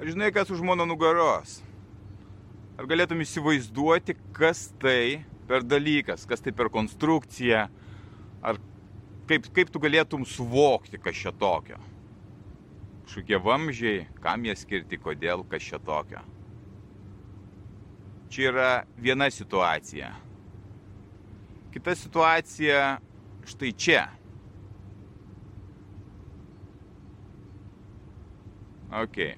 Ar žinai, kas už mano nugaros? Ar galėtum įsivaizduoti, kas tai per dalykas, kas tai per konstrukcija, ar kaip, kaip tu galėtum suvokti, kas čia tokio? Kažkokie vamžiai, kam jie skirti, kodėl, kas čia tokio. Čia yra viena situacija. Kita situacija štai čia. Okay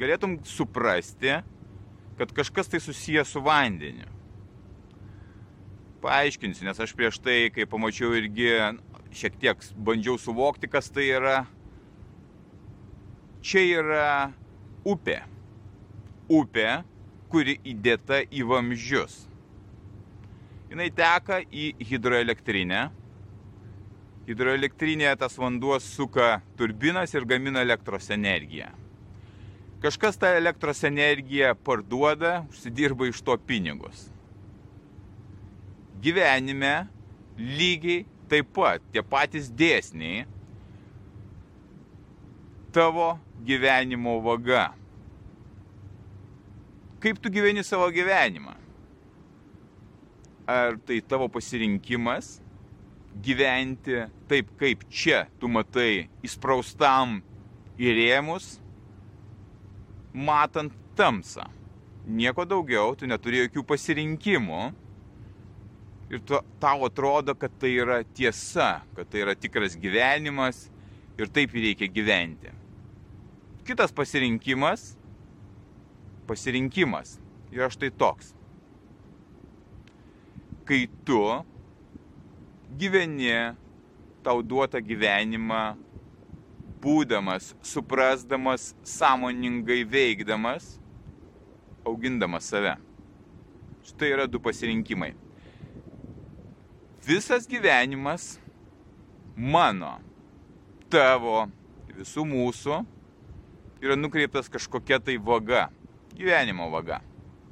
galėtum suprasti, kad kažkas tai susijęs su vandeniu. Paaiškinsiu, nes aš prieš tai, kai pamačiau irgi šiek tiek bandžiau suvokti, kas tai yra. Čia yra upė. Upė, kuri įdėta į vamzdžius. Jis teka į hidroelektrinę. Hidroelektrinėje tas vanduo suka turbinas ir gamina elektros energiją. Kažkas tą elektros energiją parduoda, užsidirba iš to pinigus. Gyvenime lygiai taip pat tie patys dėsniai tavo gyvenimo vaga. Kaip tu gyveni savo gyvenimą? Ar tai tavo pasirinkimas gyventi taip, kaip čia tu matai, įspraustam į rėmus, matant tamsą. Nieko daugiau, tu neturi jokių pasirinkimų. Ir tu, tau atrodo, kad tai yra tiesa, kad tai yra tikras gyvenimas ir taip reikia gyventi. Kitas pasirinkimas, pasirinkimas yra štai toks. Kai tu gyveni tau duotą gyvenimą būdamas, suprasdamas, sąmoningai veikdamas, augindamas save. Štai yra du pasirinkimai. Visas gyvenimas mano, tavo, visų mūsų yra nukreiptas kažkokia tai vaga, gyvenimo vaga.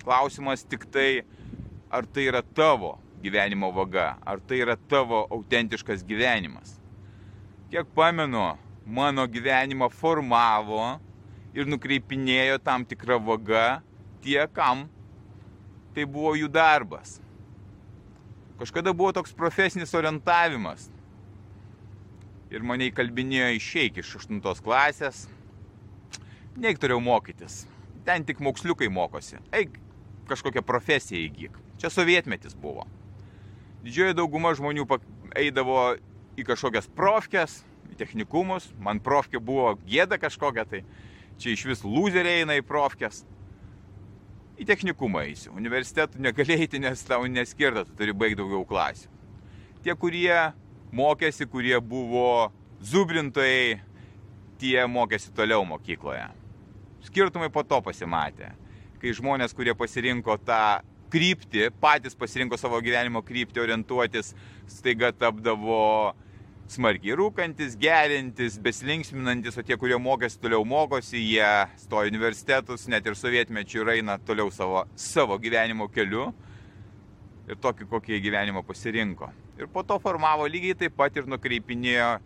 Klausimas tik tai, ar tai yra tavo gyvenimo vaga, ar tai yra tavo autentiškas gyvenimas. Kiek pamenu, mano gyvenimą formavo ir nukreipinėjo tam tikrą vagą tie, kam tai buvo jų darbas. Kažkada buvo toks profesinis orientavimas. Ir mane įkalbinėjo išeik iš 8 klasės. Neik turėjau mokytis. Ten tik moksliukai mokosi. Eik kažkokią profesiją įgyk. Čia sovietmetis buvo. Didžioji dauguma žmonių eidavo į kažkokias profkes, technikumus, man profkė buvo gėda kažkokia, tai čia iš vis lūzeriai eina į profkės. Į technikumą eisiu. Universitetų negalėjai nes tau neskirta, tu turi baigti daugiau klasių. Tie, kurie mokėsi, kurie buvo zubrintojai, tie mokėsi toliau mokykloje. Skirtumai po to pasimatė. Kai žmonės, kurie pasirinko tą kryptį, patys pasirinko savo gyvenimo kryptį orientuotis, staiga tapdavo smarkiai rūkantis, gerintis, besilinksminantis, o tie, kurie mokėsi, toliau mokosi, jie stoja universitetus, net ir sovietmečių ir eina toliau savo, savo gyvenimo keliu ir tokį, kokį gyvenimą pasirinko. Ir po to formavo lygiai taip pat ir nukreipinėjo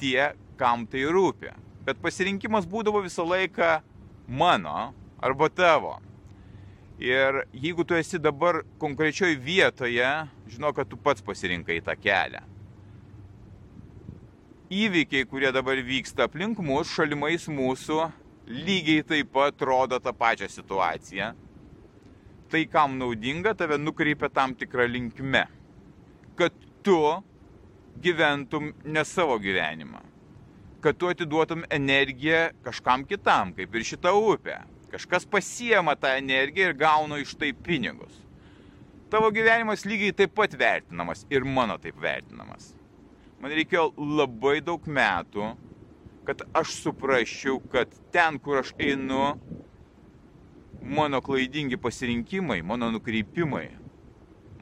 tie, kam tai rūpi. Bet pasirinkimas būdavo visą laiką mano arba tavo. Ir jeigu tu esi dabar konkrečioj vietoje, žinau, kad tu pats pasirinkai tą kelią įvykiai, kurie dabar vyksta aplink mus, šalimais mūsų, lygiai taip pat rodo tą pačią situaciją. Tai, kam naudinga, tave nukreipia tam tikrą linkme. Kad tu gyventum ne savo gyvenimą. Kad tu atiduotum energiją kažkam kitam, kaip ir šitą upę. Kažkas pasiema tą energiją ir gauna iš tai pinigus. Tavo gyvenimas lygiai taip pat vertinamas ir mano taip vertinamas man reikėjo labai daug metų, kad aš suprasčiau, kad ten, kur aš einu, mano klaidingi pasirinkimai, mano nukreipimai.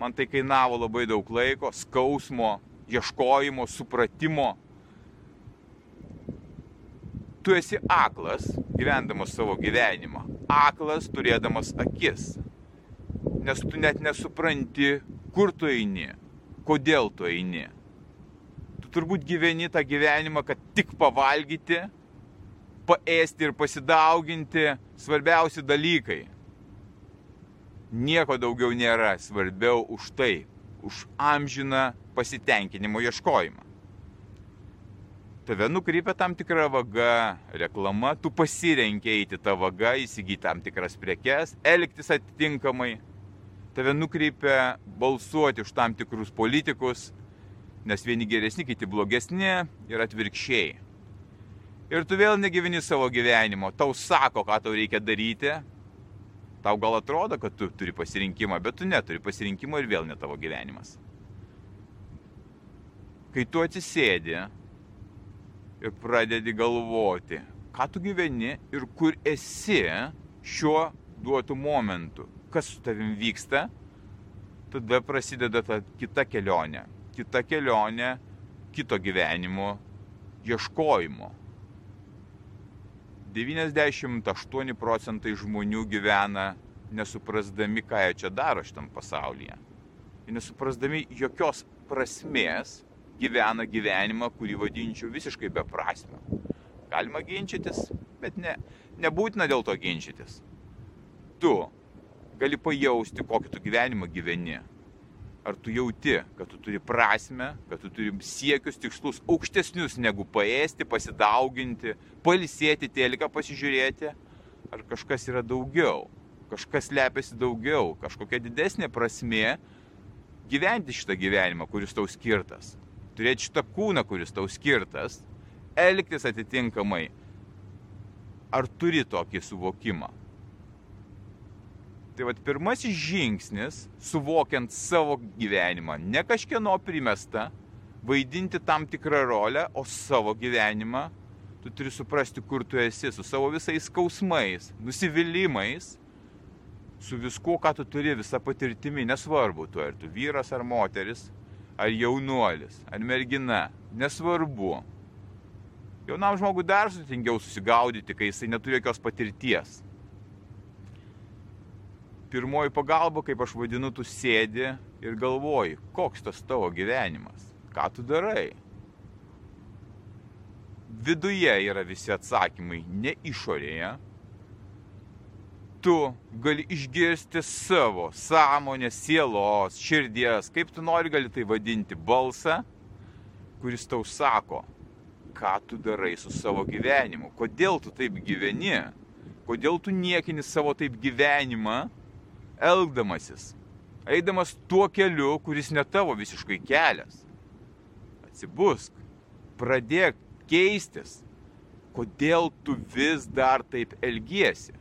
Man tai kainavo labai daug laiko, skausmo, ieškojimo, supratimo. Tu esi aklas, gyvendamas savo gyvenimą. Aklas turėdamas akis. Nes tu net nesupranti, kur tu eini, kodėl tu eini. Tu turbūt gyveni tą gyvenimą, kad tik pavalgyti, paėsti ir pasidauginti svarbiausi dalykai. Nieko daugiau nėra svarbiau už tai, už amžiną pasitenkinimo ieškojimą. Tave nukreipia tam tikra vaga, reklama, tu pasirenki eiti tą vagą, įsigyti tam tikras prekes, elgtis atitinkamai. Tave nukreipia balsuoti už tam tikrus politikus, nes vieni geresni, kiti blogesni ir atvirkščiai ir tu vėl negyveni savo gyvenimo, tau sako, ką tau reikia daryti, tau gal atrodo, kad tu turi pasirinkimą, bet tu neturi pasirinkimo ir vėl ne tavo gyvenimas. Kai tu atsisėdi ir pradedi galvoti, ką tu gyveni ir kur esi šiuo duotu momentu, kas su tavim vyksta, tada prasideda ta kita kelionė. Kita kelionė kito gyvenimo ieškojimo. 98 procentai žmonių gyvena nesuprasdami, ką jie čia daro šitam pasaulyje. Ir nesuprasdami jokios prasmės gyvena gyvenimą, kurį vadinčiau visiškai beprasmiu. Galima ginčytis, bet ne, nebūtina dėl to ginčytis. Tu gali pajausti, kokį tu gyvenimą gyveni ar tu jauti, kad tu turi prasme, kad tu turi siekius, tikslus aukštesnius negu paėsti, pasidauginti, palisėti, teliką pasižiūrėti, ar kažkas yra daugiau, kažkas lepiasi daugiau, kažkokia didesnė prasme gyventi šitą gyvenimą, kuris tau skirtas, turėti šitą kūną, kuris tau skirtas, elgtis atitinkamai. Ar turi tokį suvokimą? Tai vad pirmasis žingsnis, suvokiant savo gyvenimą, ne kažkieno primesta, vaidinti tam tikrą rolę, o savo gyvenimą, tu turi suprasti, kur tu esi, su savo visais skausmais, nusivylimais, su viskuo, ką tu turi, visa patirtimi, nesvarbu, tu ar tu vyras ar moteris, ar jaunuolis, ar mergina, nesvarbu. Jaunam žmogui dar sudėtingiau susigaudyti, kai jisai neturi jokios patirties pirmoji pagalba, kaip aš vadinu, tu sėdi ir galvoji, koks tas tavo gyvenimas, ką tu darai. Viduje yra visi atsakymai, ne išorėje. Tu gali išgirsti savo sąmonės, sielos, širdies, kaip tu nori gali tai vadinti, balsą, kuris tau sako, ką tu darai su savo gyvenimu, kodėl tu taip gyveni, kodėl tu niekini savo taip gyvenimą elgdamasis, eidamas tuo keliu, kuris ne tavo visiškai kelias. Atsibusk, pradėk keistis, kodėl tu vis dar taip elgiesi.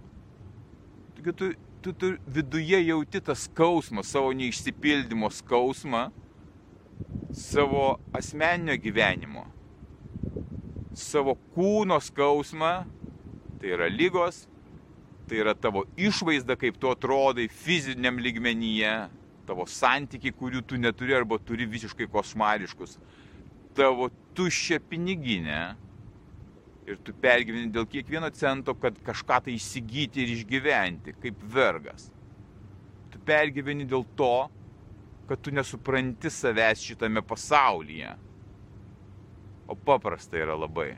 Taigi tu, tu, tu viduje jauti tą skausmą, savo neišsipildymo skausmą, savo asmeninio gyvenimo, savo kūno skausmą, tai yra lygos, tai yra tavo išvaizda, kaip tu atrodai fiziniam lygmenyje, tavo santykiai, kurių tu neturi arba turi visiškai košmariškus, tavo tuščia piniginė ir tu pergyveni dėl kiekvieno cento, kad kažką tai įsigyti ir išgyventi, kaip vergas. Tu pergyveni dėl to, kad tu nesupranti savęs šitame pasaulyje. O paprasta yra labai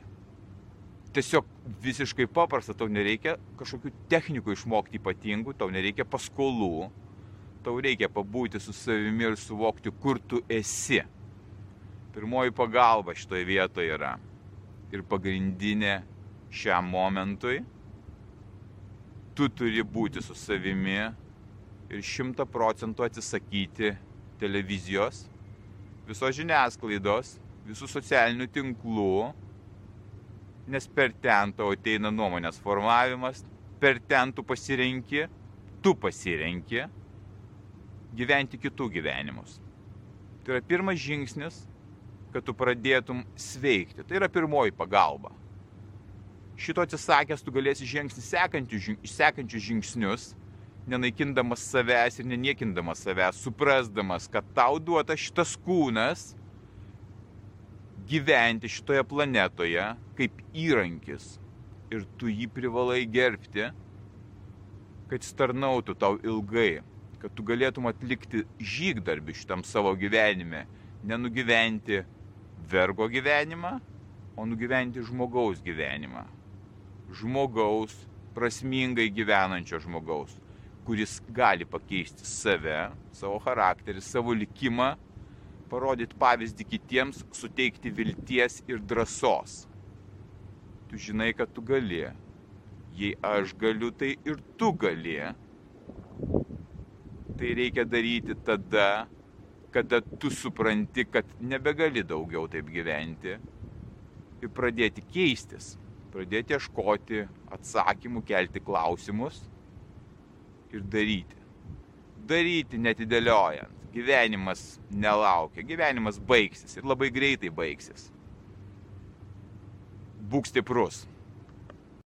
tiesiog visiškai paprasta, tau nereikia kažkokių technikų išmokti ypatingų, tau nereikia paskolų, tau reikia pabūti su savimi ir suvokti, kur tu esi. Pirmoji pagalba šitoje vietoje yra ir pagrindinė šiam momentui. Tu turi būti su savimi ir šimta procentų atsisakyti televizijos, visos žiniasklaidos, visų socialinių tinklų, nes per ten tau ateina nuomonės formavimas, per ten tu pasirenki, tu pasirenki gyventi kitų gyvenimus. Tai yra pirmas žingsnis, kad tu pradėtum sveikti. Tai yra pirmoji pagalba. Šito atsisakęs tu galėsi žengti sekančius žingsnius nenaikindamas savęs ir neniekindamas savęs, suprasdamas, kad tau duota šitas kūnas gyventi šitoje planetoje kaip įrankis ir tu jį privalai gerbti, kad jis tarnautų tau ilgai, kad tu galėtum atlikti žygdarbį šitam savo gyvenime, nenugyventi vergo gyvenimą, o nugyventi žmogaus gyvenimą. Žmogaus, prasmingai gyvenančio žmogaus, kuris gali pakeisti save, savo charakterį, savo likimą, parodyti pavyzdį kitiems, suteikti vilties ir drąsos. Tu žinai, kad tu gali. Jei aš galiu, tai ir tu gali. Tai reikia daryti tada, kada tu supranti, kad nebegali daugiau taip gyventi ir pradėti keistis, pradėti ieškoti atsakymų, kelti klausimus ir daryti. Daryti netidėliojant. Gyvenimas nelaukia, gyvenimas baigsis ir labai greitai baigsis. Būk stiprus.